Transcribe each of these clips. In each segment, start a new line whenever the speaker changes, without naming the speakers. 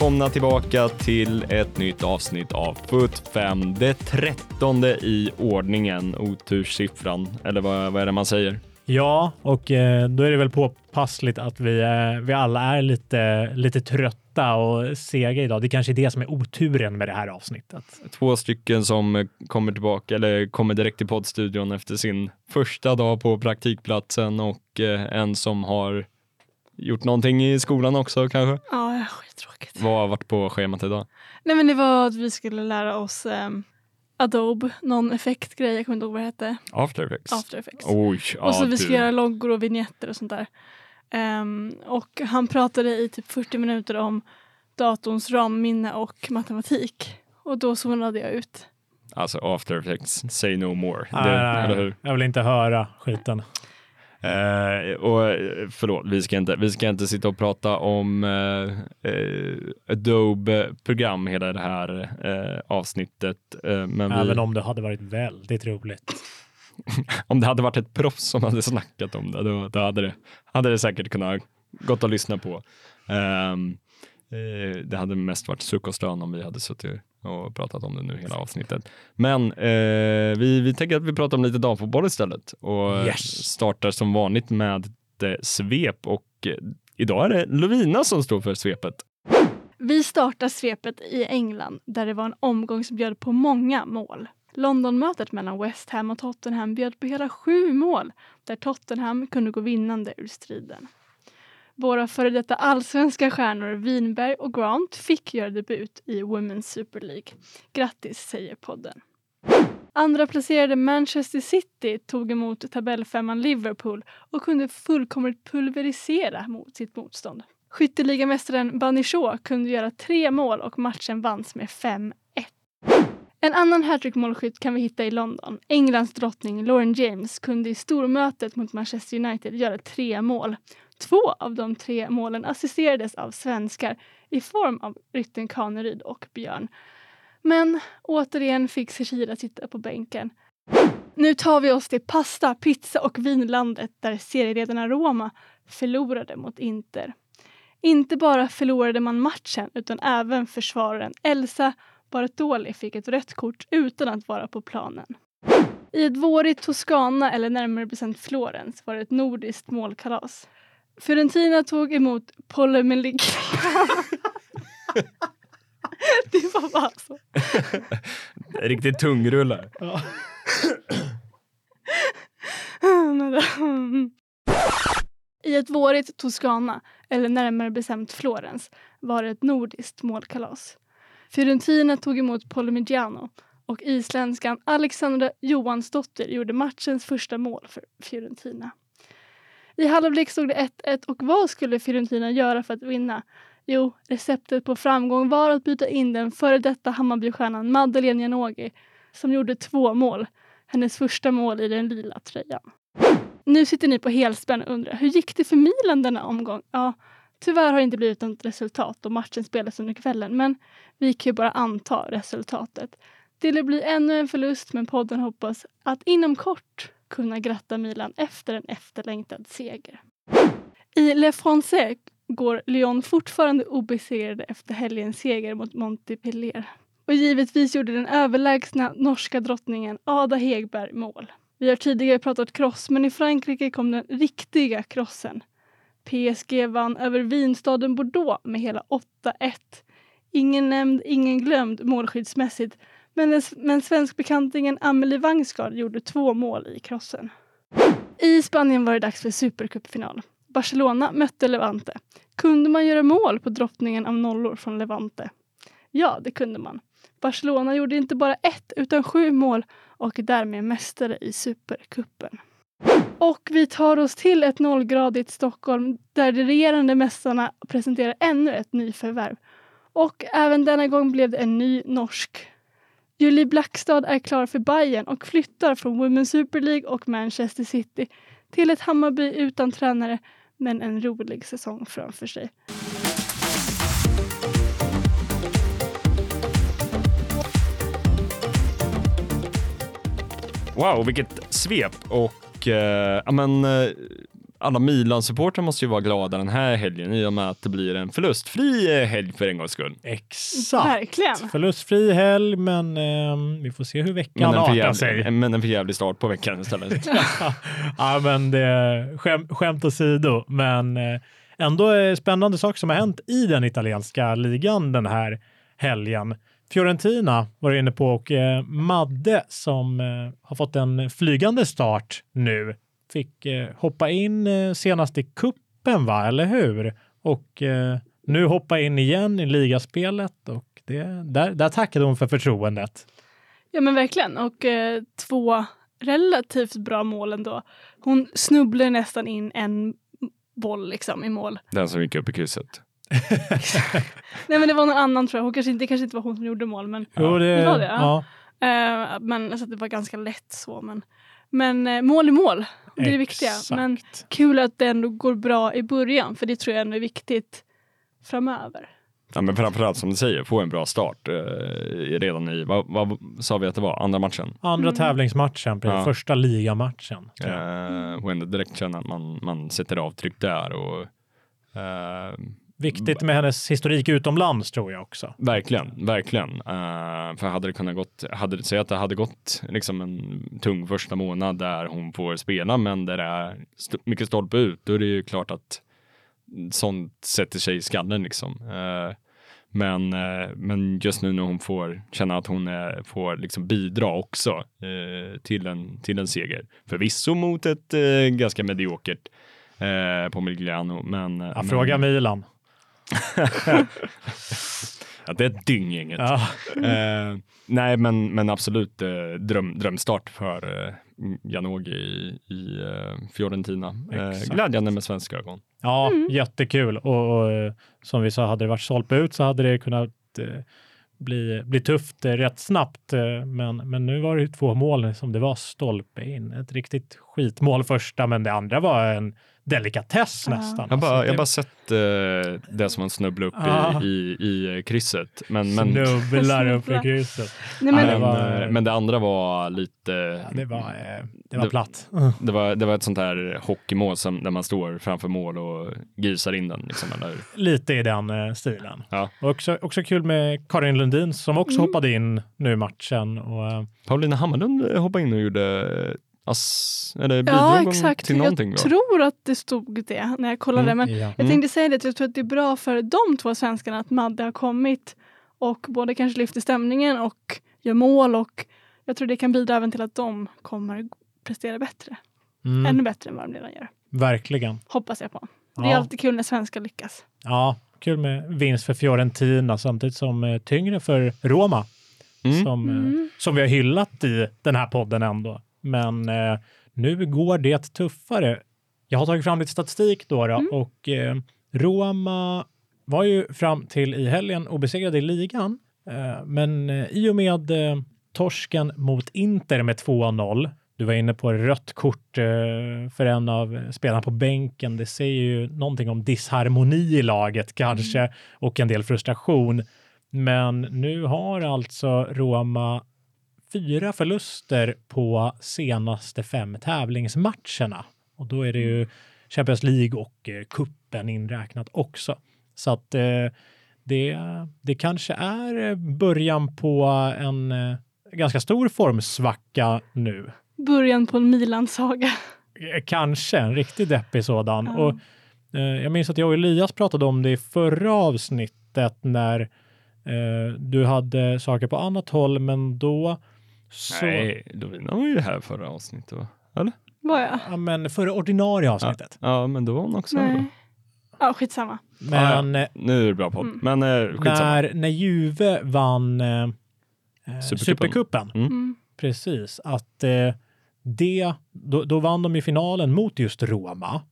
Välkomna tillbaka till ett nytt avsnitt av FUT 5, det trettonde i ordningen, oturssiffran, eller vad, vad är det man säger?
Ja, och eh, då är det väl påpassligt att vi, eh, vi alla är lite, lite trötta och sega idag. Det kanske är det som är oturen med det här avsnittet.
Två stycken som kommer tillbaka eller kommer direkt till poddstudion efter sin första dag på praktikplatsen och eh, en som har gjort någonting i skolan också kanske?
Ja, skittråkigt.
Vad har varit på schemat idag?
Nej men det var att vi skulle lära oss um, Adobe, någon effektgrej, jag kommer inte ihåg vad det hette.
After Effects?
After Effects.
Oj,
och så
ja,
vi ska
du.
göra loggor och vignetter och sånt där. Um, och han pratade i typ 40 minuter om datorns ramminne och matematik. Och då zonade jag ut.
Alltså After Effects, say no more.
Nej,
det,
nej,
eller hur?
Jag vill inte höra skiten.
Eh, och eh, förlåt, vi ska, inte, vi ska inte sitta och prata om eh, eh, Adobe-program hela det här eh, avsnittet. Eh, men
Även
vi,
om det hade varit väldigt roligt.
om det hade varit ett proffs som hade snackat om det, då, då hade, det, hade det säkert kunnat gått att lyssna på. Ehm, eh, det hade mest varit suck och stön om vi hade suttit och pratat om det nu hela avsnittet. Men eh, vi, vi tänker att vi pratar om lite damfotboll istället och
Yes.
startar som vanligt med eh, svep och eh, idag är det Lovina som står för svepet.
Vi startar svepet i England där det var en omgång som bjöd på många mål. Londonmötet mellan West Ham och Tottenham bjöd på hela sju mål där Tottenham kunde gå vinnande ur striden. Våra före detta allsvenska stjärnor Winberg och Grant fick göra debut i Women's Super League. Grattis säger podden. Andra placerade Manchester City tog emot tabellfemman Liverpool och kunde fullkomligt pulverisera mot sitt motstånd. Skytteligamästaren Banichot kunde göra tre mål och matchen vanns med 5-1. En annan hattrick-målskytt kan vi hitta i London. Englands drottning Lauren James kunde i stormötet mot Manchester United göra tre mål. Två av de tre målen assisterades av svenskar i form av Rytten Kaneryd och Björn. Men återigen fick Shira sitta på bänken. Nu tar vi oss till pasta, pizza och vinlandet där serieledarna Roma förlorade mot Inter. Inte bara förlorade man matchen utan även försvararen Elsa Bartoli fick ett rött kort utan att vara på planen. I ett vårigt Toscana, eller närmare bestämt Florens, var det ett nordiskt målkalas. Fiorentina tog emot Polymelic. det var bara så.
Riktigt tungrullar.
I ett vårigt Toscana, eller närmare bestämt Florens, var det ett nordiskt målkalas. Fiorentina tog emot Polimigiano och isländskan Alexandra Johansdotter gjorde matchens första mål för Fiorentina. I halvlek stod det 1-1 och vad skulle Fiorentina göra för att vinna? Jo, receptet på framgång var att byta in den före detta Hammarbystjärnan Madeleine Janogy som gjorde två mål. Hennes första mål i den lila tröjan. Nu sitter ni på helspänn och undrar hur gick det för Milan denna omgång? Ja, tyvärr har det inte blivit något resultat och matchen spelas under kvällen men vi kan ju bara anta resultatet. Det blir ännu en förlust men podden hoppas att inom kort kunna gratta Milan efter en efterlängtad seger. I Le Français går Lyon fortfarande obesegrade efter helgens seger mot Montpellier. Och givetvis gjorde den överlägsna norska drottningen Ada Hegberg mål. Vi har tidigare pratat kross, men i Frankrike kom den riktiga krossen. PSG vann över vinstaden Bordeaux med hela 8-1. Ingen nämnd, ingen glömd målskyddsmässigt, men, men svenskbekantingen Amelie Wangsgaard gjorde två mål i krossen. I Spanien var det dags för supercupfinal. Barcelona mötte Levante. Kunde man göra mål på drottningen av nollor från Levante? Ja, det kunde man. Barcelona gjorde inte bara ett utan sju mål och är därmed mästare i Supercupen. Och vi tar oss till ett nollgradigt Stockholm där de regerande mästarna presenterar ännu ett nyförvärv. Och även denna gång blev det en ny norsk. Julie Blackstad är klar för Bayern och flyttar från Women's Super League och Manchester City till ett Hammarby utan tränare men en rolig säsong framför sig.
Wow, vilket svep och eh, men, eh, alla Milan-supportrar måste ju vara glada den här helgen i och med att det blir en förlustfri eh, helg för en gångs skull.
Exakt.
Verkligen.
Förlustfri helg, men ehm, vi får se hur veckan artar sig.
men en för jävlig start på veckan istället.
ja, men det, skäm, skämt åsido, men eh, ändå eh, spännande saker som har hänt i den italienska ligan den här helgen. Fiorentina var du inne på och eh, Madde som eh, har fått en flygande start nu fick eh, hoppa in eh, senast i kuppen va, eller hur? Och eh, nu hoppa in igen i ligaspelet och det, där, där tackade hon för förtroendet.
Ja men verkligen. Och eh, två relativt bra mål ändå. Hon snubblade nästan in en boll liksom i mål.
Den som gick upp i krysset.
Nej men det var någon annan tror jag. Hon kanske, inte- det kanske inte var hon som gjorde mål men,
Jo, det,
det var det,
ja.
eh, men alltså, det var ganska lätt så. Men, men eh, mål är mål. Det är det viktiga. Men kul att det ändå går bra i början för det tror jag ändå är viktigt framöver.
Ja, men framförallt som du säger, få en bra start eh, redan i, vad, vad sa vi att det var, andra matchen?
Andra
Mm.
tävlingsmatchen, precis,
Ja.
första ligamatchen.
Eh, och ändå direkt känna att man, man sätter avtryck där och eh,
Viktigt med hennes historik utomlands tror jag också.
Verkligen, verkligen. Eh, för hade det kunnat gått, hade det, säg att det hade gått liksom en tung första månad där hon får spela, men där det är st- mycket stolpe ut, då är det ju klart att sånt sätter sig i skallen liksom. Eh, men, eh, men just nu när hon får känna att hon eh, får liksom bidra också till, en, till en seger. Förvisso mot ett ganska mediokert eh, på Migliano, men...
Ja, fråga Milan.
Ja, det är ett dynggänget.
Ja.
Eh, nej, men, men absolut eh, dröm, drömstart för eh, Janogy i, i eh, Fiorentina. Eh, glädjande med svenska ögon.
Ja, jättekul. Och, och eh, som vi sa, hade det varit stolpe ut så hade det kunnat eh, bli, bli tufft eh, rätt snabbt. Eh, men, men nu var det ju två mål som det var stolpe in. Ett riktigt skitmål första, men det andra var en delikatess nästan.
Jag har bara,
Alltså,
jag
det-
bara sett eh, det som han snubblade upp
Ah.
i, i, i krysset. Men, men,
Snubblar upp i
Snubblar.
krysset.
Nej, men,
det
men,
var-
eh, men det andra var lite...
Ja, det var, eh, det var
Det-
platt.
Det var, det var ett sånt här hockeymål som, där man står framför mål och grisar in den. Liksom, eller,
Lite i den eh, stilen.
Ja.
Och Också, också kul med Karin Lundin som också
Mm.
hoppade in nu i matchen. Och,
Paulina Hammarlund hoppade in och gjorde ass, eller bidrog
ja exakt.
till någonting.
Jag
va?
tror att det stod det när jag kollade.
Mm.
Men
ja.
Jag
Mm.
tänkte säga det, att jag tror att det är bra för de två svenskarna att Madde har kommit och både kanske lyfter stämningen och gör mål och jag tror det kan bidra även till att de kommer prestera bättre.
Mm,
Ännu bättre än vad de redan gör.
verkligen.
Hoppas jag på. Det är
Ja.
alltid kul när svenskar lyckas.
Ja, kul med vinst för Fiorentina samtidigt som eh, tyngre för Roma
Mm.
som, eh,
Mm.
som vi har hyllat i den här podden ändå. Men eh, nu går det tuffare. Jag har tagit fram lite statistik då, då
Mm.
och eh, Roma var ju fram till i helgen obesegrade i ligan. Eh, men eh, i och med eh, torsken mot Inter med 2-0 du var inne på rött kort eh, för en av spelarna på bänken. Det säger ju någonting om disharmoni i laget kanske och en del frustration. Men nu har alltså Roma fyra förluster på senaste fem tävlingsmatcherna. Och då är det ju Champions League och eh, kuppen inräknat också. Så att eh, det, det kanske är eh, början på en eh, ganska stor formsvacka nu.
Början på en Milan-saga.
Kanske en riktigt deppig sådan.
Ja.
Och, jag minns att jag och Elias pratade om det i förra avsnittet när du hade saker på annat håll, men då så...
Nej, Lovina var ju här förra avsnittet va? Eller?
Var jag?
Ja, men förra ordinarie avsnittet.
Ja, men då var hon också här.
Nej. Ja, skitsamma.
Men eh,
Nu är det bra podd.
Mm.
Men eh, skitsamma.
när, när Juve vann eh, eh,
Supercupen.
Supercupen,
Mm.
precis, att eh, det, då, då vann de i finalen mot just Roma.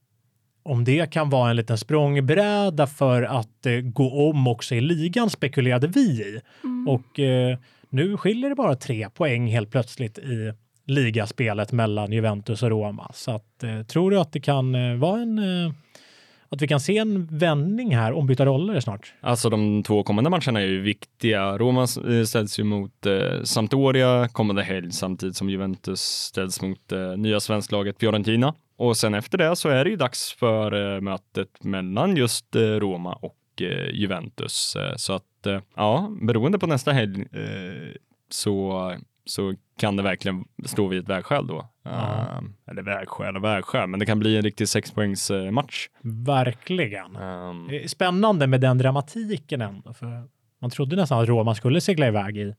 Om det kan vara en liten språngbräda för att eh, gå om också i ligan spekulerade vi i.
Mm.
Och eh, nu skiljer det bara tre poäng helt plötsligt i ligaspelet mellan Juventus och Roma. Så att, eh, tror du att det kan eh, vara en eh, att vi kan se en vändning här, ombytta roller snart?
Alltså de två kommande matcherna är ju viktiga. Roma eh, ställs ju mot eh, Sampdoria kommande helg samtidigt som Juventus ställs mot eh, nya svensklaget Fiorentina. och sen efter det så är det ju dags för eh, mötet mellan just eh, Roma och eh, Juventus. Eh, så att ja, beroende på nästa helg eh, så, så kan det verkligen stå vid ett vägskäl då.
Ja.
Eh, eller vägskäl och vägskäl, men det kan bli en riktig sexpoängsmatch.
Verkligen.
Um,
Det är spännande med den dramatiken ändå. För man trodde nästan att Roma skulle segla iväg i,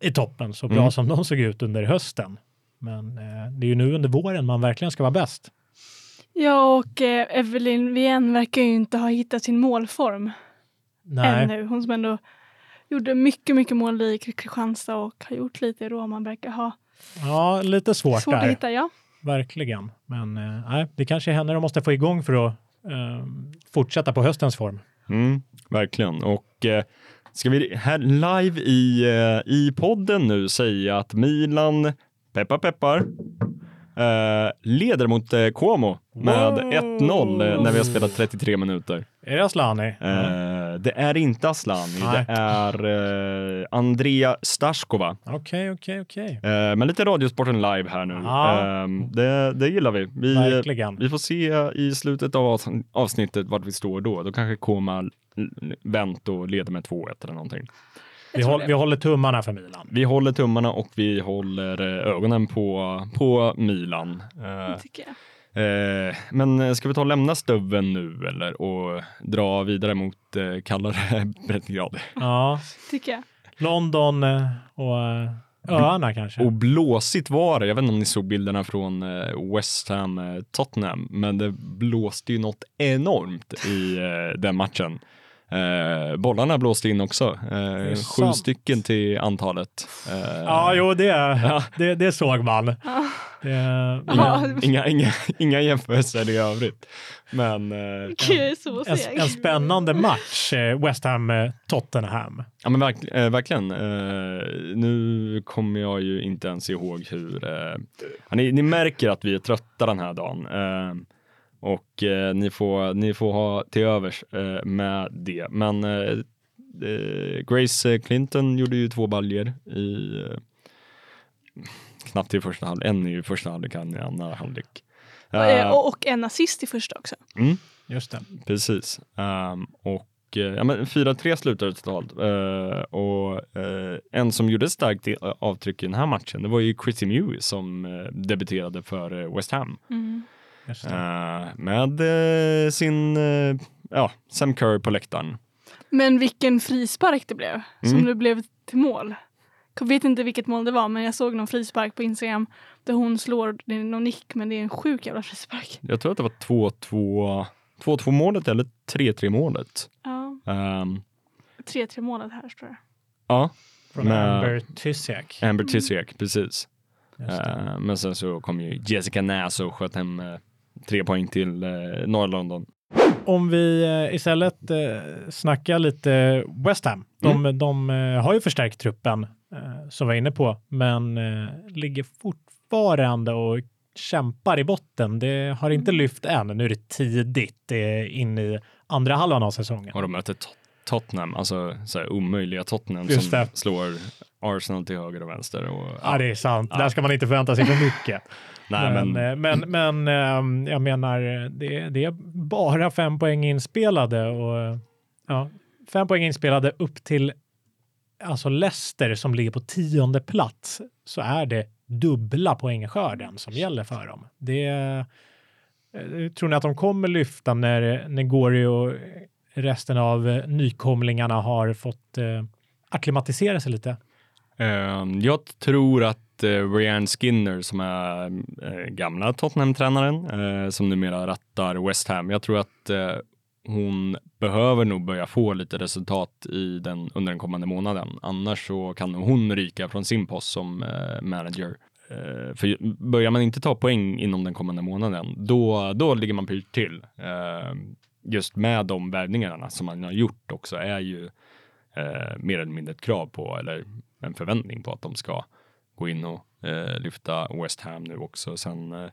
i toppen så bra
Mm.
som de såg ut under hösten. Men eh, det är ju nu under våren man verkligen ska vara bäst.
Ja, och eh, Evelyn Wien verkar ju inte ha hittat sin målform
Nej,
ännu. Hon som ändå gjorde mycket, mycket mål i Kristianstad och har gjort lite i Roma verkar ha
ja, lite svårt,
svårt att
där.
hitta. Ja.
Verkligen. Men eh, nej, det kanske är henne de måste få igång för att eh, fortsätta på höstens form.
Mm, verkligen. Och eh, ska vi här live i, eh, i podden nu säga att Milan, peppar peppar, eh, leder mot eh, Como med
Wow!
1-0 eh, när vi har spelat 33 minuter.
Är det Aslani?
Eh, det är inte Aslani,
Nej.
det är eh, Andrea Staskova.
Okej, okej, okej.
Eh, men lite Radiosporten live här nu.
Ja.
Eh, det, det gillar vi. Vi,
Verkligen.
vi får se i slutet av avs- avsnittet vart vi står då. Då kanske Koma vänt och leder med 2-1 eller någonting.
Vi, håll,
det.
vi håller tummarna för Milan.
Vi håller tummarna och vi håller eh, ögonen på, på Milan. Eh,
Tycker jag.
Eh, men ska vi ta och lämna stöven nu eller och dra vidare mot eh, kallare breddgrader?
Ja,
Tycker jag.
London eh, och eh, öarna kanske.
Och blåsigt var det. Jag vet inte om ni såg bilderna från eh, West Ham eh, Tottenham, men det blåste ju något enormt i eh, den matchen. Eh, bollarna blåste in också. Eh, sju
sant.
stycken till antalet. Eh,
Ja, jo, det,
Ja.
det, det såg man.
Ja.
Det,
Ja.
Inga, inga, inga jämförelser i övrigt. Men eh,
Gud,
en, en spännande match, eh, West Ham-Tottenham.
Ja men verk, eh, verkligen. Eh, nu kommer jag ju inte ens ihåg hur... Eh, ni, ni märker att vi är trötta den här dagen. Och eh, ni, får, ni får ha till övers eh, med det. Men eh, eh, Grace Clinton gjorde ju två baljer i eh, knappt i första halvlek. En i första halvlek, en i andra halvlek.
Eh, och, och en assist i första också.
mm.
Just det.
Precis. Ehm, och ja, men 4-3 slutade totalt. Eh, och eh, en som gjorde starkt avtryck i den här matchen, det var ju Chrissy Mew som eh, debuterade för West Ham.
Mm.
Eh, med eh, sin, eh, ja, Sam Kerr på läktaren.
Men vilken frispark det blev, som
Mm.
det blev till mål. Jag vet inte vilket mål det var, men jag såg någon frispark på Instagram där hon slår, det är någon nick, men det är en sjuk jävla frispark.
Jag tror att det var 2-2 2-2 målet eller 3-3 målet.
Ja,
Ehm,
3-3 målet här står det.
ja,
Från Amber Tysiak.
Amber Tiziak, precis.
Just det.
Eh, men sen så kom ju Jessica Nass och sköt hem tre poäng till eh, norra London.
Om vi eh, istället eh, snackar lite West Ham. De, de eh, har ju förstärkt truppen eh, som vi var inne på, men eh, ligger fortfarande och kämpar i botten. Det har inte lyft än. Nu är det tidigt eh, in i andra halvan av säsongen.
Och de möter Tot- Tottenham, alltså så här, omöjliga Tottenham
Just
som
det.
slår Arsenal till höger och vänster. Och,
Ja, det är sant.
Ja.
Där ska man inte förvänta sig för mycket.
Nej,
men,
men,
eh, men, men ehm, jag menar, det, det är bara fem poäng inspelade och ja, fem poäng inspelade upp till alltså Leicester som ligger på tionde plats så är det dubbla poängskörden som gäller för dem. Det eh, tror ni att de kommer lyfta när, när Gori och resten av eh, nykomlingarna har fått eh, akklimatisera sig lite?
Ehm, jag tror att uh, Skinner som är eh, gamla Tottenham-tränaren eh, som numera rattar West Ham. Jag tror att eh, hon behöver nog börja få lite resultat i den, under den kommande månaden. Annars så kan hon ryka från sin post som eh, manager. Eh, för börjar man inte ta poäng inom den kommande månaden, då, då ligger man pyrt till. Just med de värvningarna som man har gjort också är ju mer eller mindre ett krav på, eller en förväntning på att de ska gå in och eh, lyfta West Ham nu också. Sen eh,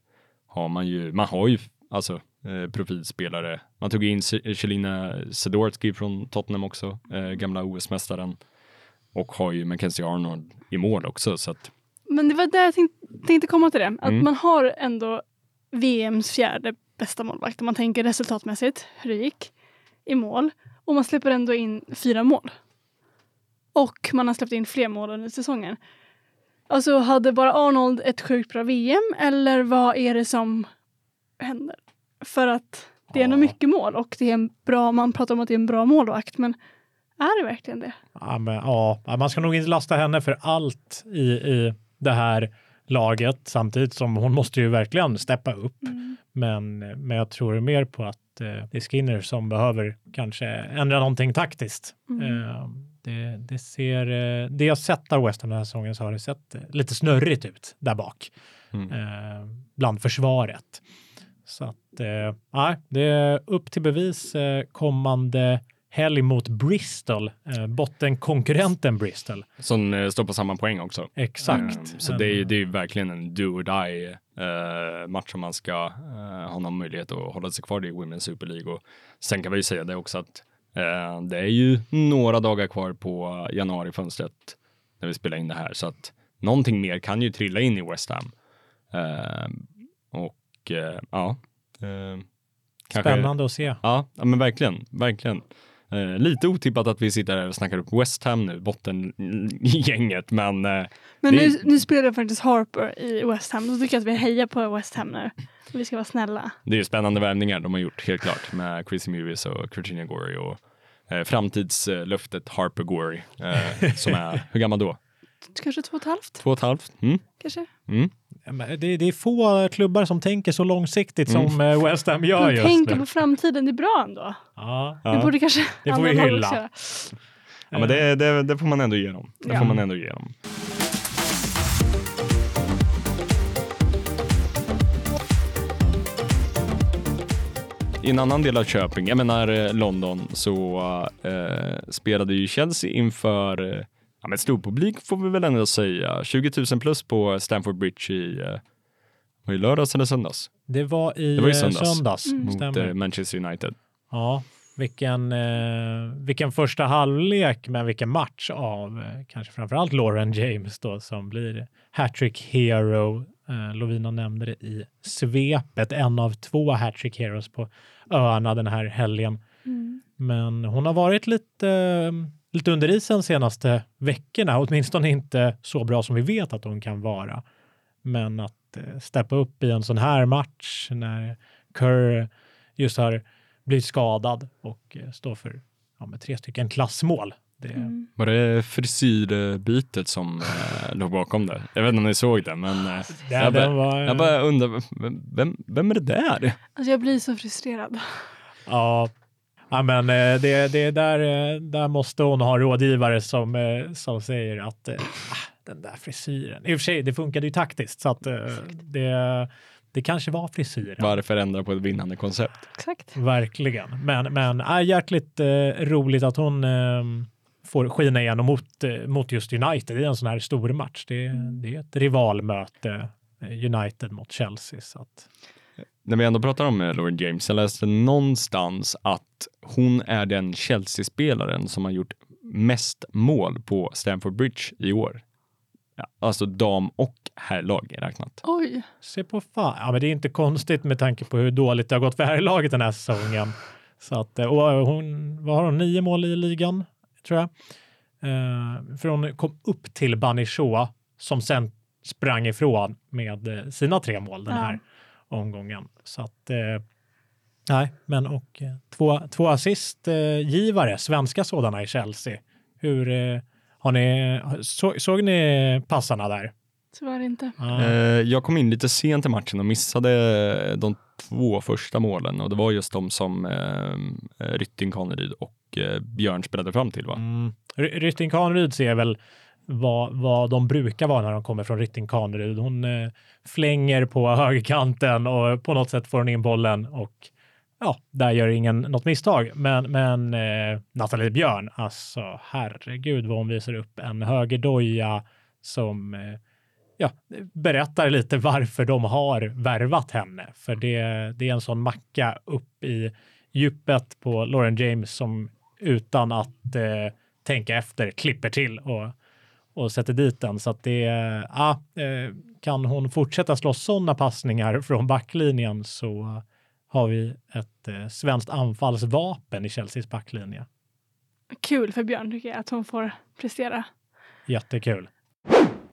har man ju, man har ju alltså eh, profilspelare. Man tog in Celina Sedorski från Tottenham också, gamla OS-mästaren. Och har ju Mackenzie Arnold i mål också. Så att,
Men det var där jag tänkte, tänkte komma till det. Att
Mm.
man har ändå VMs fjärde bästa målvakt om man tänker resultatmässigt hur det gick i mål. Och man släpper ändå in fyra mål. Och man har släppt in fler mål under säsongen. Alltså hade bara Arnold ett sjukt bra VM eller vad är det som händer? För att det är
Ja.
nog mycket mål och det är en bra, man pratar om att det är en bra målvakt men är det verkligen det?
Ja, men, ja, man ska nog inte lasta henne för allt i, i det här laget samtidigt som hon måste ju verkligen steppa upp. Men, men jag tror mer på att eh, det är Skinner som behöver kanske ändra någonting taktiskt.
Mm.
Eh, det, det ser, eh, det jag sett av West Ham den här säsongen så har det sett eh, lite snurrigt ut där bak
Mm.
eh, bland försvaret. Så att, eh, det är upp till bevis eh, kommande helg mot Bristol, eh, bottenkonkurrenten Bristol.
Som eh, står på samma poäng också.
Exakt.
Eh, Så det är, ju- det är verkligen en do or die eh, match om man ska ha någon möjlighet att hålla sig kvar i Women's Super League. Och sen kan vi ju säga det också att det är ju några dagar kvar på januarifönstret när vi spelar in det här. Så att någonting mer kan ju trilla in i West Ham. Eh, och eh, ja. Eh, kanske-
Spännande att se.
Ja, men verkligen, verkligen. Eh, lite otippat att vi sitter här och snackar upp West Ham nu, bottengänget, men eh,
Men
Det-
nu, nu spelar faktiskt Harper i West Ham. Då tycker jag att vi hejar på West Ham nu. Vi ska vara snälla.
det är ju spännande värvningar de har gjort, helt klart, med Chrissy Mewis och Virginia Gorey och eh, framtidslöftet Harper Gorey, eh, som är, hur gammal då?
Kanske två och ett halvt?
Två och ett halvt? Mm,
Kanske?
mm.
Det, det är få klubbar som tänker så långsiktigt
Mm.
som eh, West Ham gör
De
just
tänker
nu.
på framtiden. Det är bra ändå.
Ja.
Det
Ja.
borde kanske
Det får vi hylla.
ja, men det, det, det får man ändå ge dem. Det
Ja.
får man ändå ge dem. I en annan del av Köping, jag menar eh, London, så eh, spelade ju Chelsea inför eh, ja, men stor publik får vi väl ändå säga. 20 000 plus på Stamford Bridge i, eh, var det lördags eller söndags?
Det var i,
Det var i
eh,
söndags.
söndags.
Mm.
Mot
Stämmer.
eh, Manchester United.
Ja, vilken, eh, vilken första halvlek, men vilken match av eh, kanske framförallt Lauren James då som blir hattrick hero. Eh, Lovina nämnde det i svepet, en av två hattrick heroes på öarna den här helgen.
Mm.
Men hon har varit lite, eh, lite under isen senaste veckorna, åtminstone inte så bra som vi vet att hon kan vara. Men att eh, steppa upp i en sån här match när Kerr just har blivit skadad och står för ja, tre stycken klassmål. Det,
Mm.
Var det frisyrbytet som eh, låg bakom det? Jag vet inte om ni såg det, men eh,
det,
jag,
den
bara,
var,
jag bara undrar, vem, vem, vem är det där?
Alltså jag blir så frustrerad.
Ja, ja men eh, det, det där, där måste hon ha rådgivare som, som säger att ah, den där frisyren, i och för sig det funkade ju taktiskt så att det, det kanske var frisyren.
Varför ändra på ett vinnande koncept?
Exakt.
Verkligen. Men, men äh, jäkligt eh, roligt att hon eh, får skina igenom mot, eh, mot just United i en sån här stor match. Det, det är ett rivalmöte, eh, United mot Chelsea. Så att,
När vi ändå pratar om eh, Lauren James, jag läste någonstans att hon är den Chelsea-spelaren som har gjort mest mål på Stamford Bridge i år. Ja, alltså dam och herrlag räknat.
Oj.
se på fan. Ja, men det är inte konstigt med tanke på hur dåligt det har gått för herrlaget den här säsongen. Så att, och hon, vad har hon, nio mål i ligan, tror jag. Eh, för hon kom upp till Banishaw som sen sprang ifrån med eh, sina tre mål den
Ja.
här omgången. Så att, eh, nej, men och eh, två, två assistgivare, svenska sådana i Chelsea. Hur eh, har ni, så, såg ni passarna där?
Så var det inte.
Ja.
Eh, jag kom in lite sent i matchen och missade de två första målen och det var just de som eh, Rytting Kaneryd och Eh, Björn spelade fram till va?
Mm. Rytting Kaneryd ser väl vad, vad de brukar vara när de kommer från Rytting Kaneryd. Hon eh, flänger på högerkanten och på något sätt får hon in bollen och ja, där gör ingen något misstag. Men, men eh, Nathalie Björn, alltså herregud vad hon visar upp en högerdoja som eh, ja, berättar lite varför de har värvat henne. För det, det är en sån macka upp i djupet på Lauren James som utan att eh, tänka efter klipper till och, och sätter dit den. Så att det, ja, eh, kan hon fortsätta slå sådana passningar från backlinjen så har vi ett eh, svenskt anfallsvapen i Chelseas backlinje.
Kul för Björn tycker jag att hon får prestera.
Jättekul.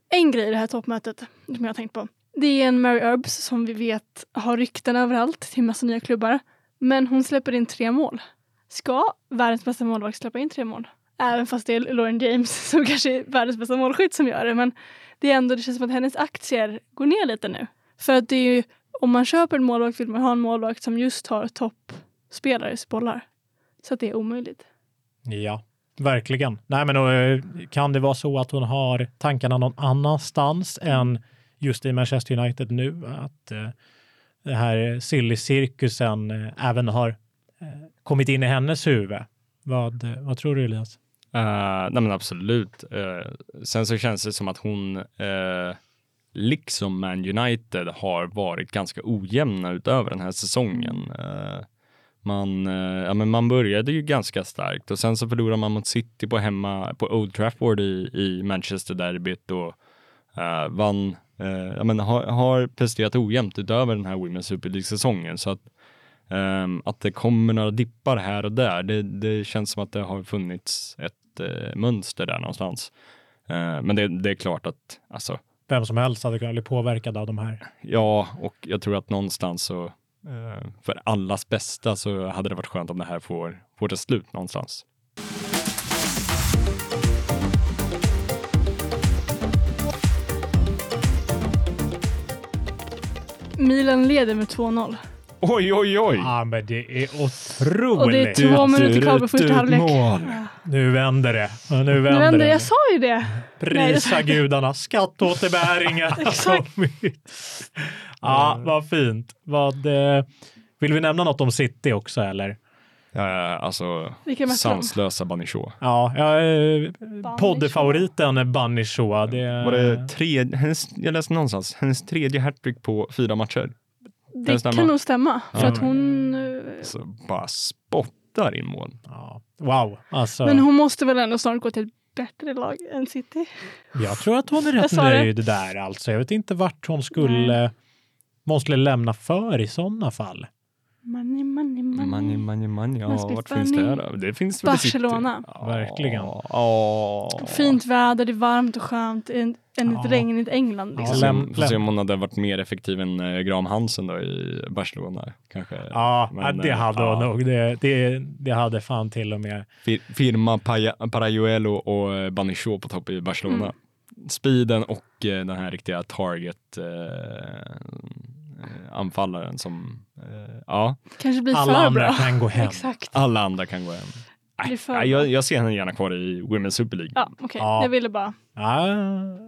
En grej i det här toppmötet som jag har tänkt på. Det är en Mary Earps som vi vet har rykten överallt till massa nya klubbar. Men hon släpper in tre mål. Ska världens bästa målvakt släppa in tre mål? Även fast det är Lauren James som kanske är världens bästa målskytt som gör det. Men det är ändå, det känns som att hennes aktier går ner lite nu. För att det är ju, om man köper en målvakt vill man ha en målvakt som just har toppspelares bollar. Så att det är omöjligt.
Ja, verkligen. Nej, men då, eh, kan det vara så att hon har tankarna någon annanstans än just i Manchester United nu? Att eh, det här silly-cirkusen eh, även har kommit in i hennes huvud? Vad, eh, vad tror du Elias?
Uh, nej men absolut. Uh, sen så känns det som att hon, uh, liksom Man United, har varit ganska ojämna utöver den här säsongen. Uh, man, ja, men man började ju ganska starkt och sen så förlorade man mot City på hemma på Old Trafford i, i Manchester derbyt och vann, ja, men har, har presterat ojämnt utöver den här Women's Super League-säsongen. Så att att det kommer några dippar här och där, det, det känns som att det har funnits ett uh, mönster där någonstans. Uh, men det, det, är klart att alltså,
vem som helst hade kunnat bli påverkad av de här.
Ja, och jag tror att någonstans så uh, för allas bästa så hade det varit skönt om det här får, får ett slut någonstans.
Milan leder med 2-0.
Oj, oj, oj!
Ja, men det är otroligt.
Och det är två minuter kvar på första halvlek.
Nu vänder det. Nu vänder,
nu vänder det. Jag sa ju det.
Prisa gudarna. Skatteåterbäringen har kommit. Ja, vad fint. Vad, eh, vill vi nämna något om City också eller?
Ja, alltså sanslösa Banichot.
Ja, ja eh, poddfavoriten Banichot. Det...
Var det tre, hennes, jag läste någonstans, hennes tredje hattrick på fyra matcher.
Det kan, kan nog stämma. För att hon...
Så bara spottar in mål.
Ja. Wow. Alltså...
Men hon måste väl ändå snart gå till ett bättre lag än City?
Jag tror att hon är rätt nöjd det. där alltså. Jag vet inte vart hon skulle, måste lämna för i sådana fall.
Money, money, money.
Money, money, money. Ja, vart finns det då? Det finns
väl Barcelona.
Ja, Verkligen.
Oh.
Fint väder, det är varmt och skönt. En, en ja. regnigt England.
Liksom. Ja, läm, Får se om hon hade varit mer effektiv än äh, Graham Hansen då i Barcelona. Kanske.
Ja, Men, det eh, hade hon nog. Det, det, det hade fan till och med.
Fir, firma Parayuelo och eh, Banichot på topp i Barcelona. Mm. Speeden och äh, den här riktiga target äh, anfallaren som, eh, ja.
Kanske blir
Alla
för
andra
bra.
kan gå hem.
Exakt.
Alla andra kan gå hem. Nej, jag, jag, ser henne gärna kvar i Women's Super League.
Ja, okej. Okay. Ja. Jag ville bara...
Ja,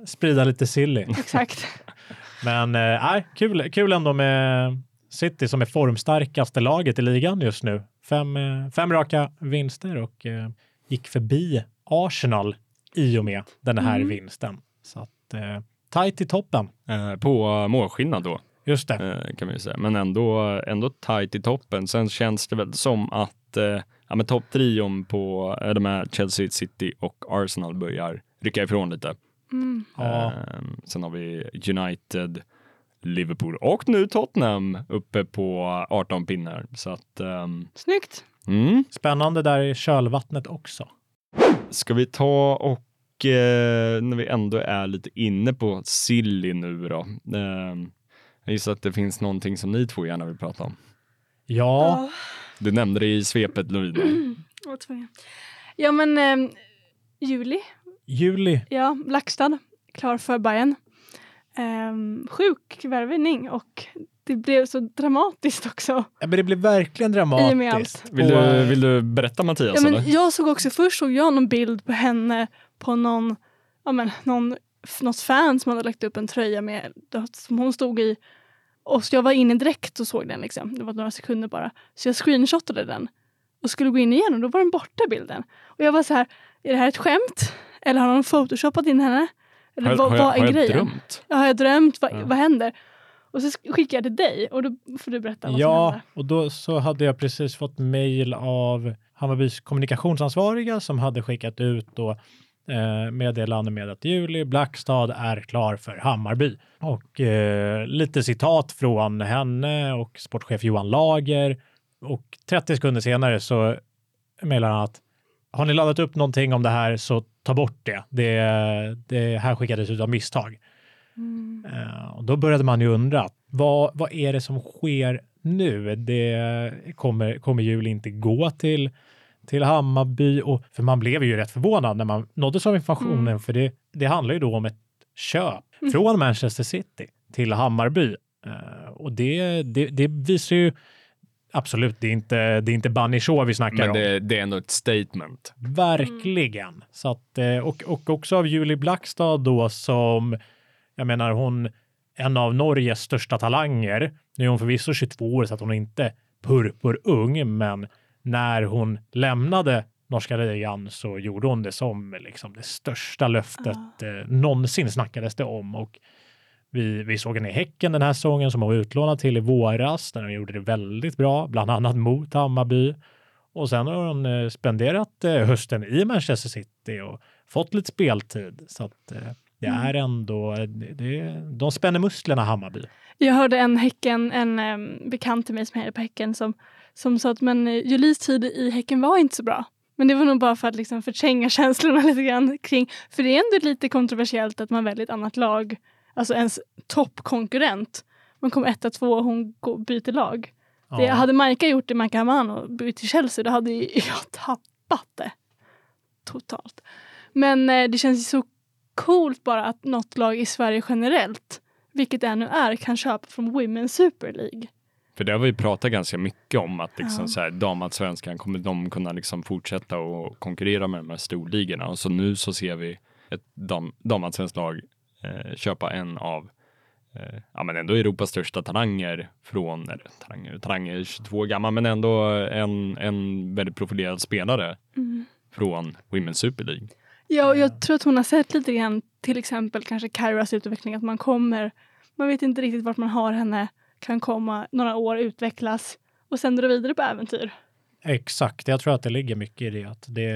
sprida lite silly.
Exakt.
Men äh, kul, kul ändå med City som är formstarkaste laget i ligan just nu. Fem, fem raka vinster och äh, gick förbi Arsenal i och med den här mm. vinsten. Så att, äh, tajt i toppen.
Eh, på målskillnad då.
Just det.
Eh, kan vi säga. Men ändå, ändå tajt i toppen. Sen känns det väl som att eh, ja, men topptrion på eh, de här Chelsea, City och Arsenal börjar rycka ifrån lite.
Mm.
Ja. sen har vi United, Liverpool och nu Tottenham uppe på 18 pinnar. Så att, um...
Snyggt!
Mm.
Spännande där i kölvattnet också.
Ska vi ta och eh, när vi ändå är lite inne på Silly nu då. Eh, jag gissar att det finns någonting som ni två gärna vill prata om.
Ja.
Du nämnde det i svepet Lovina.
ja men eh, Juli.
Juli.
Ja, Lackstad. Klar för Bayern. Eh, sjuk värvning och det blev så dramatiskt också.
Ja, men det blev verkligen dramatiskt.
Vill du, vill du berätta Mattias?
Ja, men jag såg också, först såg jag någon bild på henne på någon, ja, men, någon något fan som hade lagt upp en tröja med, som hon stod i. Och jag var inne direkt och såg den. Liksom. Det var några sekunder bara. Så jag screenshotade den och skulle gå in igen och då var den borta bilden. Och jag var så här, är det här ett skämt? Eller har någon photoshopat in henne? Eller
har,
vad,
har, jag,
vad är
har jag drömt?
Ja, har jag drömt? Vad, ja. vad händer? Och så skickade jag till dig och då får du berätta vad
ja,
som hände.
Ja, och då så hade jag precis fått mejl av Hammarbys kommunikationsansvariga som hade skickat ut då eh, meddelande med att Julie Blackstad är klar för Hammarby. Och eh, lite citat från henne och sportchef Johan Lager. Och 30 sekunder senare så mejlar han att har ni laddat upp någonting om det här så ta bort det. Det, det här skickades ut av misstag.
Mm.
Eh, och då började man ju undra, vad, vad är det som sker nu? Det kommer, kommer jul inte gå till, till Hammarby? Och, för man blev ju rätt förvånad när man nåddes av informationen,
Mm.
för det, det handlar ju då om ett köp
Mm.
från Manchester City till Hammarby. Eh, och det, det, det visar ju Absolut, det är inte, det är inte Bunny Shaw vi snackar
Men
om.
det, det är ändå ett statement.
Verkligen. Så att, eh, och, och också av Julie Blackstad då som, jag menar hon, en av Norges största talanger. Nu är hon förvisso 22 år så att hon är inte purpurung, men när hon lämnade norska ligan så gjorde hon det som liksom det största löftet eh, någonsin snackades det om. Och vi, vi såg henne i Häcken den här säsongen som hon var utlånad till i våras, där hon gjorde det väldigt bra, bland annat mot Hammarby. Och sen har hon eh, spenderat eh, hösten i Manchester City och fått lite speltid. Så att eh, det
Mm.
är ändå, det, det, de spänner musklerna Hammarby.
Jag hörde en Häcken, en em, bekant till mig som hejar på Häcken som, som sa att men, eh, Julis tid i Häcken var inte så bra. Men det var nog bara för att liksom förtränga känslorna lite grann kring, för det är ändå lite kontroversiellt att man väljer ett annat lag, alltså ens toppkonkurrent. Man kommer etta, två och hon byter lag. Det,
Ja.
hade Majka gjort det, Majka Haman och bytt till Chelsea, då hade jag tappat det. Totalt. Men eh, det känns ju så coolt bara att något lag i Sverige generellt, vilket det nu är, kan köpa från Women's Super League.
För det har vi pratat ganska mycket om att liksom
Ja.
så här, damallsvenskan kommer de kunna liksom fortsätta och konkurrera med de här storligorna. Och så nu så ser vi ett dam, damallsvenskt lag eh, köpa en av eh, ja, men ändå Europas största talanger från, eller talanger, talanger är 22 gammal, men ändå en, en väldigt profilerad spelare från Women's Super League.
Ja, och jag tror att hon har sett lite grann, till exempel kanske Kairas utveckling, att man kommer, man vet inte riktigt vart man har henne, kan komma några år, utvecklas och sen dra vidare på äventyr.
Exakt, jag tror att det ligger mycket i det. Att det,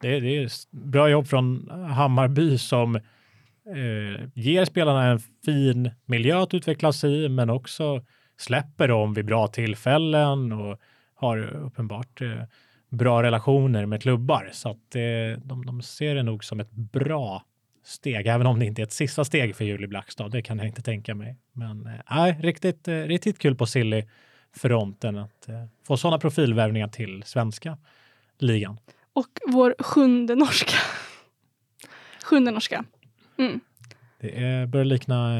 det, det är bra jobb från Hammarby som eh, ger spelarna en fin miljö att utvecklas i, men också släpper dem vid bra tillfällen och har uppenbart eh, bra relationer med klubbar. Så att eh, de, de ser det nog som ett bra steg, även om det inte är ett sista steg för Julie Blackstad. Det kan jag inte tänka mig. Men eh, nej, riktigt, eh, riktigt kul på Silly fronten att eh, få sådana profilvärvningar till svenska ligan.
Och vår sjunde norska. Sjunde norska. Mm.
Det är, börjar likna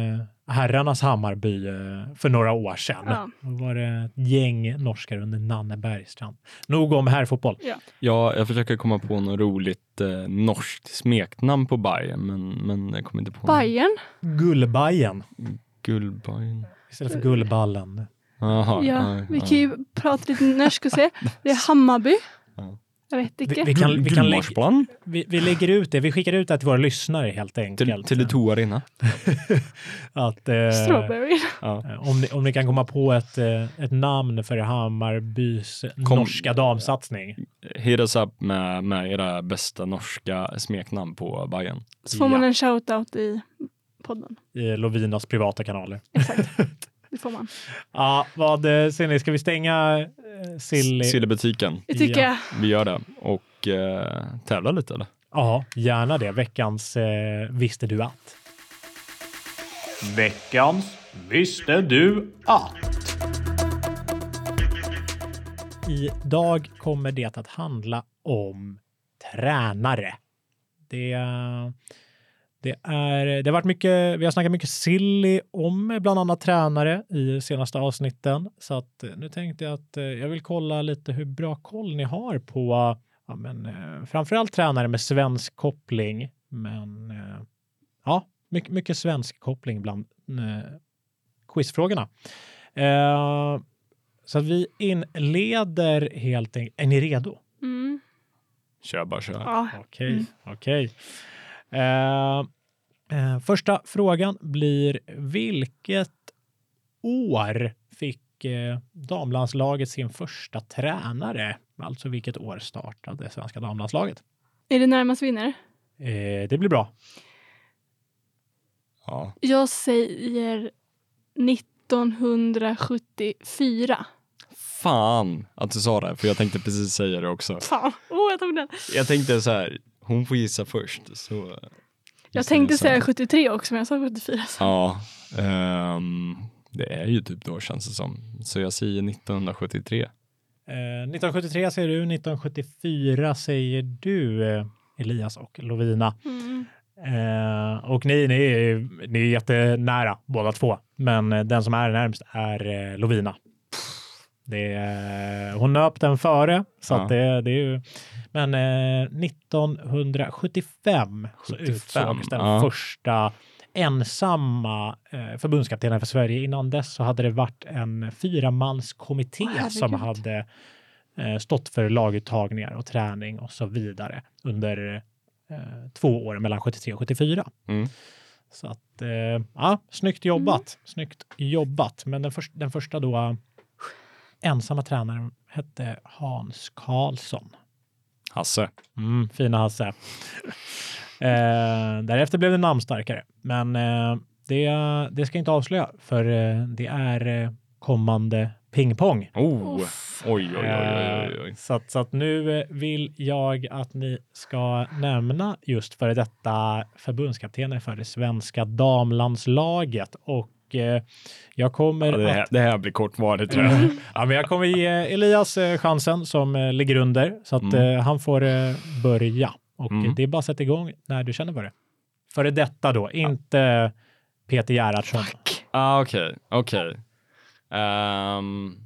herrarnas Hammarby eh, för några år sedan.
Ja.
Då var det ett gäng norskar under Nanne Bergstrand. Nog om herrfotboll.
Ja, jag försöker komma på något roligt eh, norskt smeknamn på Bayern, men, men jag kommer inte på.
Bayern.
Gullbajen
Gullbajen.
istället för Gullballen.
Jaha,
Ja, vi kan ju prata lite norsk och se. Det är Hammarby.
Ja.
Jag vet
Vi,
inte.
vi, kan, vi, kan lägga, vi, vi lägger ut det. Vi skickar ut det till våra lyssnare helt
till,
enkelt.
till Tele2 Arena.
att, eh,
Strawberry.
Ja.
Eh, Om ni, om ni kan komma på ett, eh, ett namn för Hammarbys
Kom-
norska damsatsning.
Hit us up med, med era bästa norska smeknamn på Bayern.
Så får man
Ja.
en shout-out i podden.
i Lovinas privata kanaler.
Exakt. Det får man.
Ja, vad eh, ser ni? Ska vi stänga eh, Silly?
Sillebutiken.
Det tycker
Ja.
jag.
Vi gör det. Och eh, tävla lite eller?
Ja, gärna det. Veckans eh, Visste du att? Veckans Visste du att? Idag kommer det att handla om tränare. Det, det, är, det har varit mycket, vi har snackat mycket silly om bland annat tränare i senaste avsnitten. Så att eh, nu tänkte jag att eh, jag vill kolla lite hur bra koll ni har på ja, men, eh, framförallt tränare med svensk koppling. Men ja, mycket, mycket svensk koppling bland eh, quizfrågorna. Eh, så att vi inleder helt enkelt. Är ni redo?
Mm.
Kör bara kör.
Ja.
Okej,
Mm.
okej. Eh, första frågan blir vilket år fick eh, damlandslaget sin första tränare? Alltså vilket år startade svenska damlandslaget?
Är det närmast vinner?
Eh, det blir bra.
Ja.
Jag säger 1974.
Fan att du sa det, för jag tänkte precis säga det också.
Fan, oh, jag tog den.
Jag tänkte så här, hon får gissa först. Så
Jag tänkte säga
samma.
73 också, men jag sa 74. Så.
Ja, ehm, det är ju typ då känns det som. Så jag säger 1973.
Eh, 1973 säger du, 1974 säger du, eh, Elias och Lovina.
Mm.
Eh, och ni, ni, är, ni är jättenära båda två, men den som är närmst är eh, Lovina. Det är, hon nöp den före, så
Ja.
att det, det är ju... Men eh, 1975 så
75,
utsågs den
ja.
första ensamma eh, förbundskaptenen för Sverige. Innan dess så hade det varit en fyramalskommitté
Åh,
som hade eh, stått för laguttagningar och träning och så vidare under eh, två år mellan 73 och 74.
Mm.
Så att, eh, ja, snyggt jobbat. Snyggt jobbat. Men den, först, den första då ensamma tränaren hette Hans Karlsson.
Hasse.
Mm, fina Hasse. eh, därefter blev det namnstarkare. Men eh, det, det ska jag inte avslöja, för eh, det är eh, kommande pingpong.
Oh, oj, oj, oj, oj, oj.
Eh, Så, att, så att nu eh, vill jag att ni ska nämna just före detta förbundskaptener för det svenska damlandslaget. Och eh, jag kommer
Ja, det, här,
att...
det här blir kortvarigt tror jag.
Ja, men jag kommer ge Elias eh, chansen som eh, ligger under, så att
Mm.
han får börja. Och
Mm.
det är bara att sätta igång när du känner för det. Före detta då, inte Peter Gerhardsson.
Ah, Okej, okej. Ehm,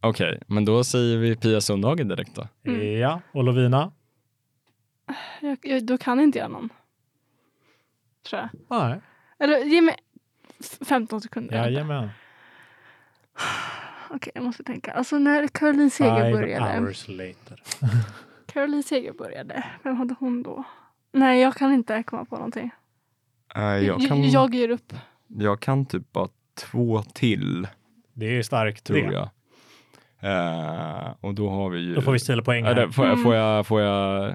Okej, men då säger vi Pia Sundhage direkt då.
Mm.
Ja, och Lovina?
Jag, jag, då kan inte jag någon. Tror jag.
Nej.
Eller ge mig 15 sekunder.
Jajamän.
Okej, jag måste tänka. Alltså när Caroline Seger
Five
började.
hours later.
Caroline Seger började. Vem hade hon då? Nej, jag kan inte komma på någonting.
jag,
Jag,
kan,
jag ger upp.
jag kan typ bara två till,
Det är starkt
tror
det.
jag. Eh, och då har vi ju...
Då får vi stila poäng här.
det, får, jag,
Mm.
får, jag, får, jag,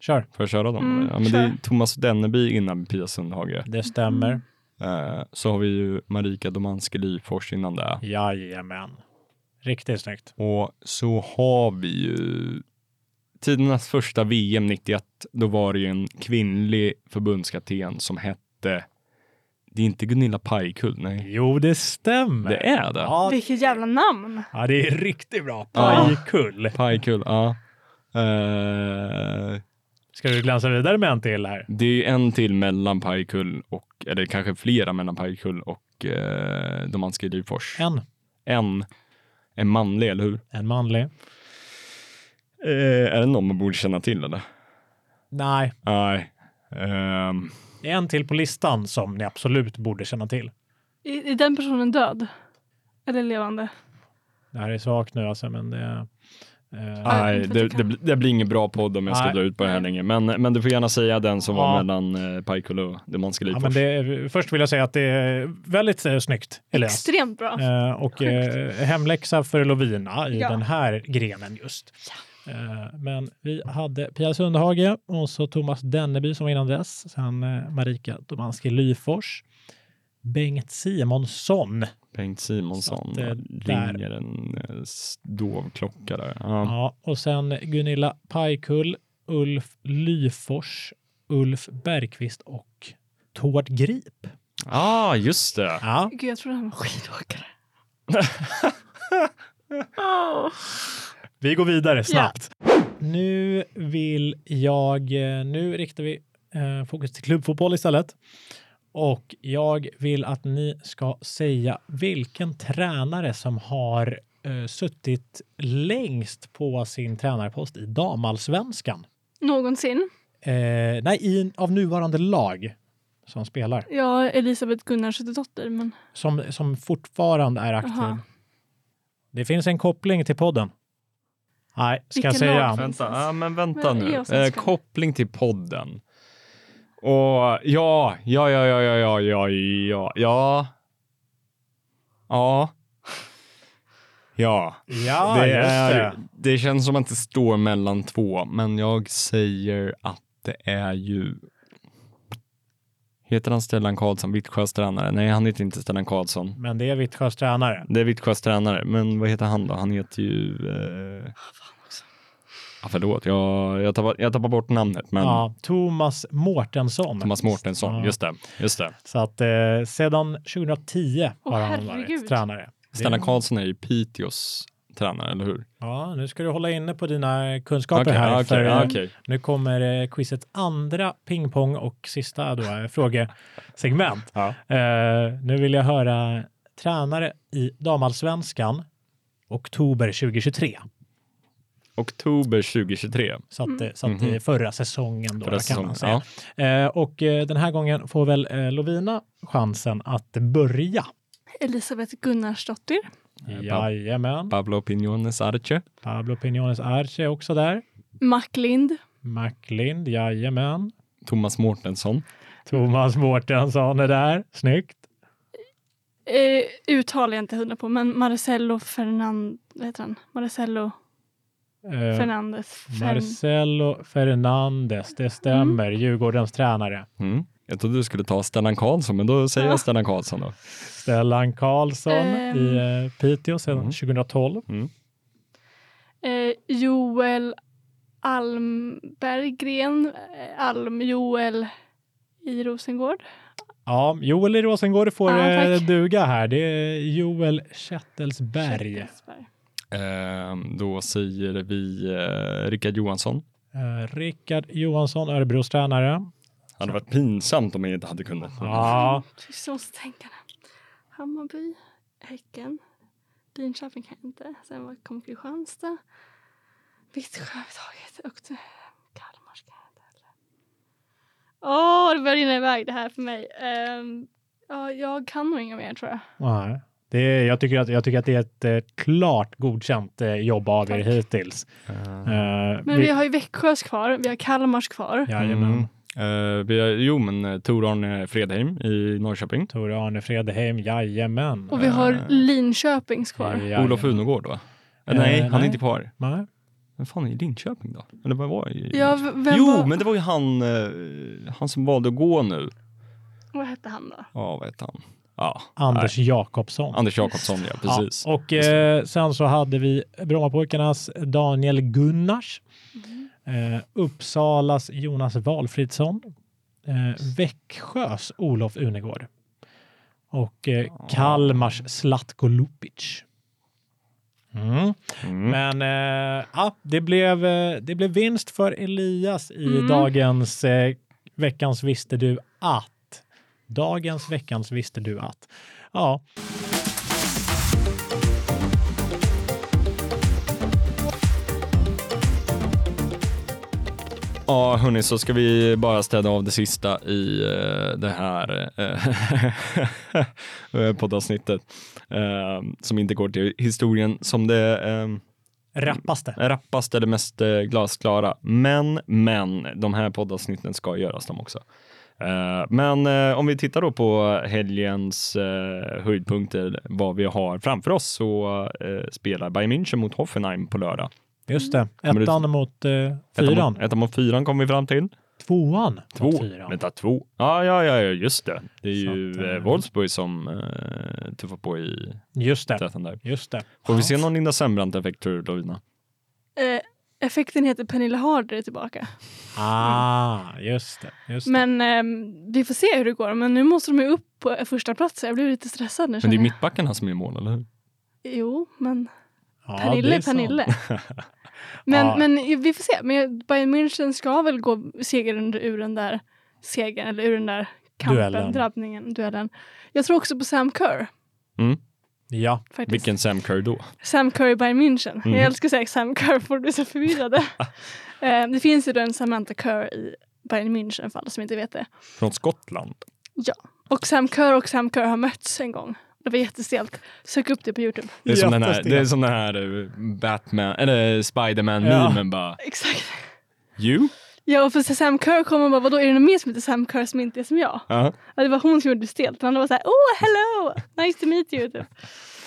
Kör.
får jag köra dem?
Mm,
ja, men det är
kör.
Thomas Denneby innan Pia Sundhage.
Det stämmer.
Eh, så har vi ju Marika Domanski Lyfors innan det.
Jajamän. Riktigt snyggt.
Och så har vi ju tidernas första VM 91. Då var det ju en kvinnlig förbundskapten som hette, det är inte Gunilla Pajkull, nej.
Jo, det stämmer.
Det är det?
Ja,
Vilket jävla namn.
ja det är riktigt bra.
Ja.
Pajkull.
Pajkull, ja. Eh,
Ska du glänsa vidare med en till här?
det är en till mellan Pajkull och, eller kanske flera mellan Pajkull och uh, Domanski Lyfors.
En.
En är manlig, eller hur?
En manlig.
Eh, är det någon man borde känna till eller?
Nej,
Nej. Ehm,
en till på listan som ni absolut borde känna till.
Är, är den personen död? Eller levande?
Det här är svagt nu alltså, men det... eh,
Nej, det, det, blir- det blir ingen bra podd om jag ska
Nej.
dra ut på det här länge. Men, men du får gärna säga den som
Ja.
var mellan eh, Pajkull och Demanski
ja,
Lyfors.
men det, är- först vill jag säga att det är väldigt eh, snyggt, Elias.
Extremt bra.
Eh, och eh, hemläxa för Lovina i
Ja.
den här grenen just. Eh, men vi hade Pia Sundhage och så Thomas Denneby som var innan dess. Sen eh, Marika Domanski Lyfors. Bengt Simonsson.
Bengt Simonsson
att, eh, där-
dov klocka där. Ja.
Ja, och sen Gunilla Pajkull, Ulf Lyfors, Ulf Bergqvist och Tord Grip.
ah, just det.
Ja,
Gud, jag trodde han var skidåkare. Åh.
vi går vidare snabbt. Nu vill jag, eh, nu riktar vi eh, fokus till klubbfotboll istället. Och jag vill att ni ska säga vilken tränare som har eh, suttit längst på sin tränarpost i damallsvenskan.
Någonsin.
Eh, nej, i, av nuvarande lag som spelar.
Ja, Elisabeth Gunnarsdotter, men
Som, som fortfarande är aktiv.
Aha.
Det finns en koppling till podden. Nej, ska jag
Vilken
säga.
lag?
Vänta, ja, men vänta
Men
nu. Eh, koppling till podden. Och ja, ja, ja, ja, ja, ja, ja, ja, ja. Ja. Ja,
Ja,
det,
just
är,
det.
det känns som att det står mellan två, men jag säger att Det är ju... Heter han Stellan Karlsson, Vittsjös tränare? Nej, han heter inte Stellan Karlsson.
Men det är Vittsjös tränare.
Det är Vittsjös tränare, men vad heter han då? Han heter ju... Eh... Ja, förlåt, jag, jag, tappar, jag tappar bort namnet, men
Ja, Thomas Mårtensson.
Thomas Mårtensson,
Ja.
just det. Just det.
Så att eh, sedan 2010
Åh,
har han
herregud.
varit tränare.
Stellan Karlsson är ju Piteås tränare, eller hur?
Ja, nu ska du hålla inne på dina kunskaper
Okej,
här.
ja,
för,
okej, ja, okej.
Nu kommer eh, quizets andra pingpong och sista då, frågesegment.
Ja.
Eh, nu vill jag höra tränare i damallsvenskan oktober 2023.
Oktober 2023.
Så att, eh, så att
Mhm.
förra säsongen då
Förra
kan man
säsongen,
säga. Eh, och eh, den här gången får väl eh, Lovina chansen att börja.
Elisabeth Gunnarsdottir.
Jajamän.
Pablo Piñones Arce.
Pablo Piñones Arce är också där.
Macklind.
Macklind, jajamän.
Thomas Mårtensson.
Thomas Mårtensson är där. Snyggt.
Eh, uttalar jag inte hundra på, men Marcelo Fernand... Vad heter han? Marcelo
Eh,
Fernandez. Fern-
Marcelo Fernandes, det stämmer. Djurgårdens tränare.
Mm. Jag trodde du skulle ta Stellan Karlsson, men då säger
Ja.
jag Stellan Karlsson då.
Stellan Karlsson
Ehm.
i eh, Piteå sedan
Mm.
2012.
Mm.
eh, Joel Almberggren. Eh, Alm Joel i Rosengård.
Ja, Joel i Rosengård får eh,
tack.
duga här. Det är Joel Kättelsberg.
Kättelsberg.
Ehm, då säger vi eh, Rickard Johansson.
Eh, Rickard Johansson, Örebros tränare.
Det hade varit pinsamt om jag inte hade kunnat.
Ja,
jag måste tänka nu. Hammarby, Häcken, Linköping kan jag inte. Sen var- kom Kristianstad, Vittsjö överhuvudtaget och det- Kalmar ska jag inte heller. Åh, det börjar rinna iväg det här för mig. Ehm, ja, jag kan nog inga mer tror jag.
nej. Det är, jag, tycker att, jag tycker att det är ett eh, klart godkänt eh, jobb av er
Tack.
hittills.
Ehm,
Eh,
Men vi har ju Växjös kvar, vi har Kalmars kvar.
Jajamän.
Mm. Eh, vi har, jo, men uh, Tor-Arne Fredheim i Norrköping.
Tore Arne Fredheim, jajamän.
Och vi har
Eh.
Linköpings kvar.
Jajamän.
Olof Unogård va? Eh,
Eh,
nej, han är
nej.
inte kvar.
Nej.
Vem fan är i Linköping då? Eller vad var det?
Ja, vem
jo,
var...
men det var ju han, eh, han som valde att gå nu.
Vad hette han då?
Ja, vad heter han? Ja,
Anders Jakobsson.
nej. Anders Jakobsson, ja precis.
Ja, och eh, sen så hade vi Brommapojkarnas Daniel Gunnars, eh, Uppsalas Jonas Valfridsson, eh, Växjös Olof Unegård och eh, Kalmars Zlatko Lupic. Mm.
Mm.
Men eh, ja, det, blev, eh, det blev vinst för Elias i
Mm.
dagens eh, veckans visste du att. Dagens veckans visste du att. Ja,
Ja, hörni, så ska vi bara städa av det sista i eh, det här poddavsnittet. eh, som inte går till historien som det
rappaste.
rappaste eller mest glasklara. Men, men, de här poddavsnitten ska göras de också. Eh, men eh, om vi tittar då på helgens eh, höjdpunkter, vad vi har framför oss, så eh, spelar Bayern München mot Hoffenheim på lördag.
Just det.
Kommer du-
Ettan mot eh,
Ettan
fyran.
mot- Ettan mot fyran kom vi fram till.
Tvåan
Två.
mot fyran.
Vänta, två? Ja, ja, ja, ja, just det. Det är
Så
ju
att,
eh,
eh,
Wolfsburg som eh, tuffar på i
Just det.
träffen där.
Just det.
Får vi se någon Linda Sembrant-effekt tror du, Lovina?
Eh, effekten heter Pernilla Harder är tillbaka.
Ah, just det. Just det.
Men ehm, vi får se hur det går. Men nu måste de ju upp på första plats. Jag blir lite stressad nu.
Men det är
jag.
mittbackarna som är i mål, eller hur?
Jo, men
Ja,
Pernille. Pernille. Men,
Ja.
men vi får se. Men Bayern München ska väl gå seger ur den där segern eller ur den där kampen,
Duellen.
drabbningen, duellen. Jag tror också på Sam Kerr.
Mm.
Ja,
Faktiskt.
Vilken Sam Kerr då?
Sam Kerr i Bayern München.
Mm.
Jag älskar att säga Sam Kerr, för du är så förvirrade. eh, det finns ju då en Samantha Kerr i Bayern München för alla som inte vet det.
Från Skottland?
Och Sam Kerr och Sam Kerr har mötts en gång. Det var jättestelt. Sök upp det på Youtube.
Det är som den här, det är som den här eh, Batman, eller Spiderman-memen bara.
Exakt.
You?
Ja, och för Sam Kerr kommer och bara, vadå är det någon mer som heter Sam Kerr som inte är som jag?
Ja.
Ja, det var hon som gjorde det stelt. Han var så här, oh hello, nice to meet you. Typ.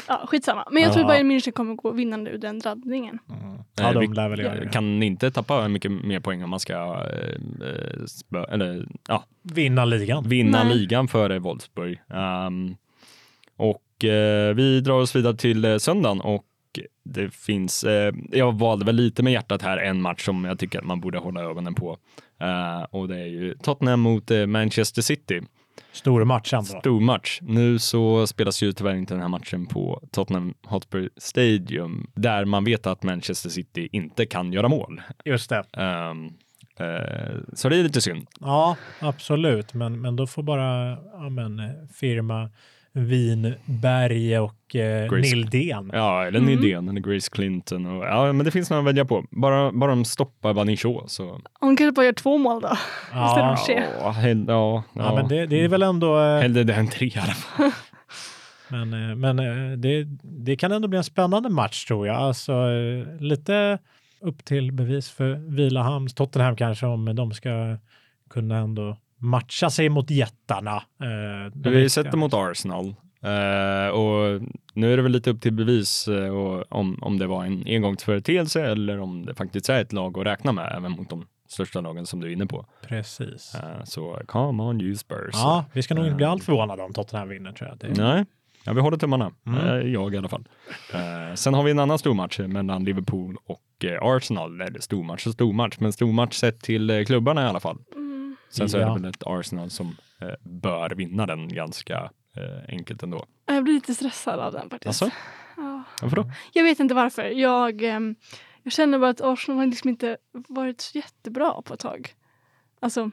Ja, skitsamma. Men jag
Ja.
tror Bayern München kommer gå vinnande ur den drabbningen.
Ja,
Eh,
de lär väl göra det.
Kan inte tappa mycket mer poäng om man ska eh, eh, spö, eller, ja,
Vinna ligan.
vinna
Nej.
ligan före Wolfsburg. Ehm, och eh, vi drar oss vidare till eh, söndagen och det finns, eh, jag valde väl lite med hjärtat här en match som jag tycker att man borde hålla ögonen på. Eh, och det är ju Tottenham mot eh, Manchester City.
Stor match ändå.
Stor match. Nu så spelas ju tyvärr inte den här matchen på Tottenham Hotspur Stadium där man vet att Manchester City inte kan göra mål.
Just det.
Eh, så det är lite synd.
Ja, absolut. Men, men då får bara ja, men, firma Vinberg och eh,
Grace-
Nildén.
Ja, eller
Mm.
Nydén eller Grace Clinton. Och, ja, men det finns några att välja på. Bara, bara de stoppar Banichot så.
Hon kanske bara gör två mål då.
Ja.
Ja, hell- ja,
ja,
ja.
men det, det är väl ändå... eh,
Hellre det än tre i alla fall.
Men, eh, men eh, det, det kan ändå bli en spännande match tror jag. Alltså lite upp till bevis för Vilahamns Tottenham kanske om de ska kunna ändå matcha sig mot jättarna. Eh,
Vi har ju sett det mot Arsenal. Eh, och nu är det väl lite upp till bevis och om, om det var en engångsföreteelse eller om det faktiskt är ett lag att räkna med även mot de största lagen som du är inne på.
Precis.
Eh, så come on you Spurs.
Ja, vi ska nog inte bli allt förvånade om Tottenham vinner tror jag. Det,
Nej, ja, vi håller tummarna.
Mm.
Jag i alla fall. Sen har vi en annan stormatch mellan Liverpool och Arsenal. Eller stormatch och stormatch, men stormatch sett till klubbarna i alla fall. Sen så är det väl ett Arsenal som eh, bör vinna den ganska eh, enkelt ändå.
Jag blir lite stressad av den faktiskt.
Alltså,
Ja.
varför då?
Jag vet inte varför. Jag, ehm, jag känner bara att Arsenal har liksom inte varit så jättebra på ett tag. Alltså,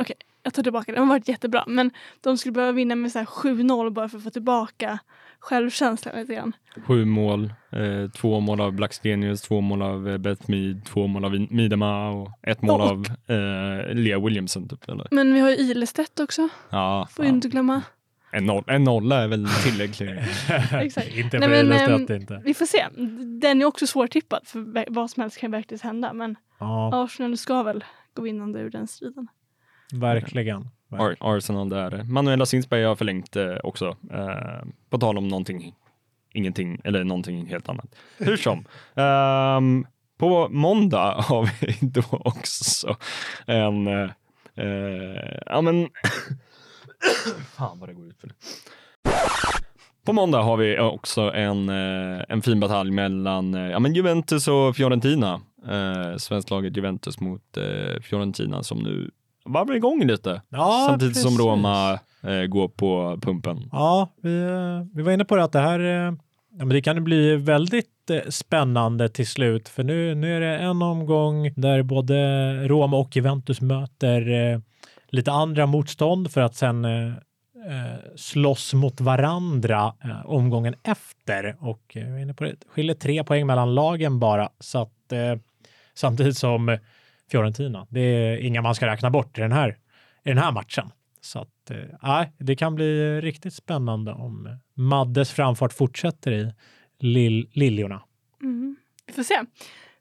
okej, jag tar tillbaka det. De har varit jättebra. Men de skulle behöva vinna med så här 7-0 bara för att få tillbaka självkänslan lite grann.
Sju mål, eh, två mål av Blackstenius, två mål av eh, Beth Mead, två mål av Midema och ett mål
Och-
av eh, Lea Williamson. Typ, eller?
Men vi har ju Ilestedt också.
Ja,
Får ju
ja.
inte glömma.
En, noll, en nolla är väl tillräckligt.
Inte
Nej,
för
men,
Ilestedt
ehm,
inte.
Vi får se. Den är också svårtippad för vad som helst kan verkligen hända. Men
Ja,
Arsenal ska väl gå vinnande ur den striden.
verkligen.
Ar Arsenal där. Manuela Sinsberg har förlängt eh, också. Eh, på tal om någonting, ingenting eller någonting helt annat. Hur som. Ehm, på måndag har vi då också en, eh, eh, ja men, fan vad det går ut för. På måndag har vi också en, eh, en fin batalj mellan ja, men Juventus och Fiorentina. Eh, Svensklaget Juventus mot eh, Fiorentina som nu varvar igång lite.
Ja,
Samtidigt som
precis.
Roma eh, går på pumpen.
Ja, vi, eh, vi var inne på det att det här eh, ja, men det kan bli väldigt eh, spännande till slut. För nu, nu är det en omgång där både Roma och Juventus möter eh, lite andra motstånd för att sen eh, slåss mot varandra eh, omgången efter. Och eh, inne på det, det skiljer tre poäng mellan lagen bara. Så att, eh, samtidigt som Fiorentina, det är inga man ska räkna bort i den här, i den här matchen. Så att, eh, det kan bli riktigt spännande om Maddes framfart fortsätter i lill, liljorna.
Mm. Vi får se.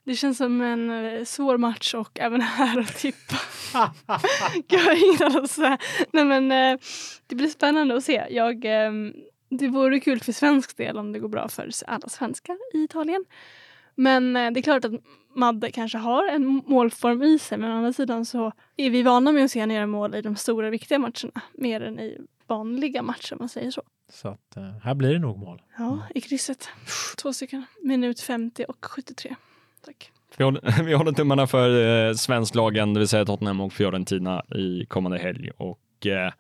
Det känns som en eh, svår match och även här att tippa. Jag har säga. Nej, men, eh, det blir spännande att se. Jag, eh, det vore kul för svensk del om det går bra för alla svenskar i Italien. Men eh, det är klart att Madde kanske har en målform i sig men å andra sidan så är vi vana med att se henne göra mål i de stora viktiga matcherna mer än i vanliga matcher om man säger så.
Så att, eh, här blir det nog mål.
Ja, i krysset. Två stycken. Minut 50 och 73. Tack.
Vi håller, vi håller tummarna för eh, svensklagen, det vill säga Tottenham och Fiorentina i kommande helg. Och eh,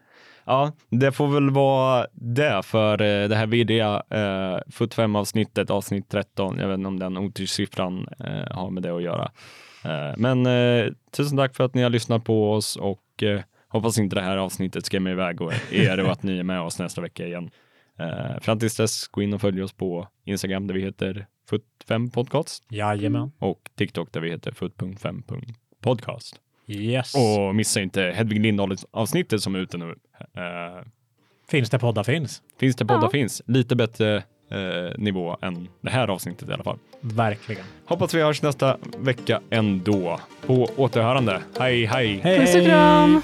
ja, det får väl vara det för eh, det här vidriga eh, 45 avsnittet, avsnitt 13. Jag vet inte om den oturssiffran eh, har med det att göra. Eh, men eh, tusen tack för att ni har lyssnat på oss och eh, hoppas inte det här avsnittet skrämmer iväg och er och att ni är med oss nästa vecka igen. Eh, fram tills dess, gå in och följ oss på Instagram där vi heter Foot5 Podcast
Jajamän.
och TikTok där vi heter foot.5.podcast.
Yes.
Och missa inte Hedvig Lindahl avsnittet som är ute nu. Eh,
Finns det poddar finns.
finns det poddar
Ja.
finns. Lite bättre eh, nivå än det här avsnittet i alla fall.
Verkligen.
Hoppas vi hörs nästa vecka ändå. På återhörande. Hej hej!
Hej,
Puss och kram!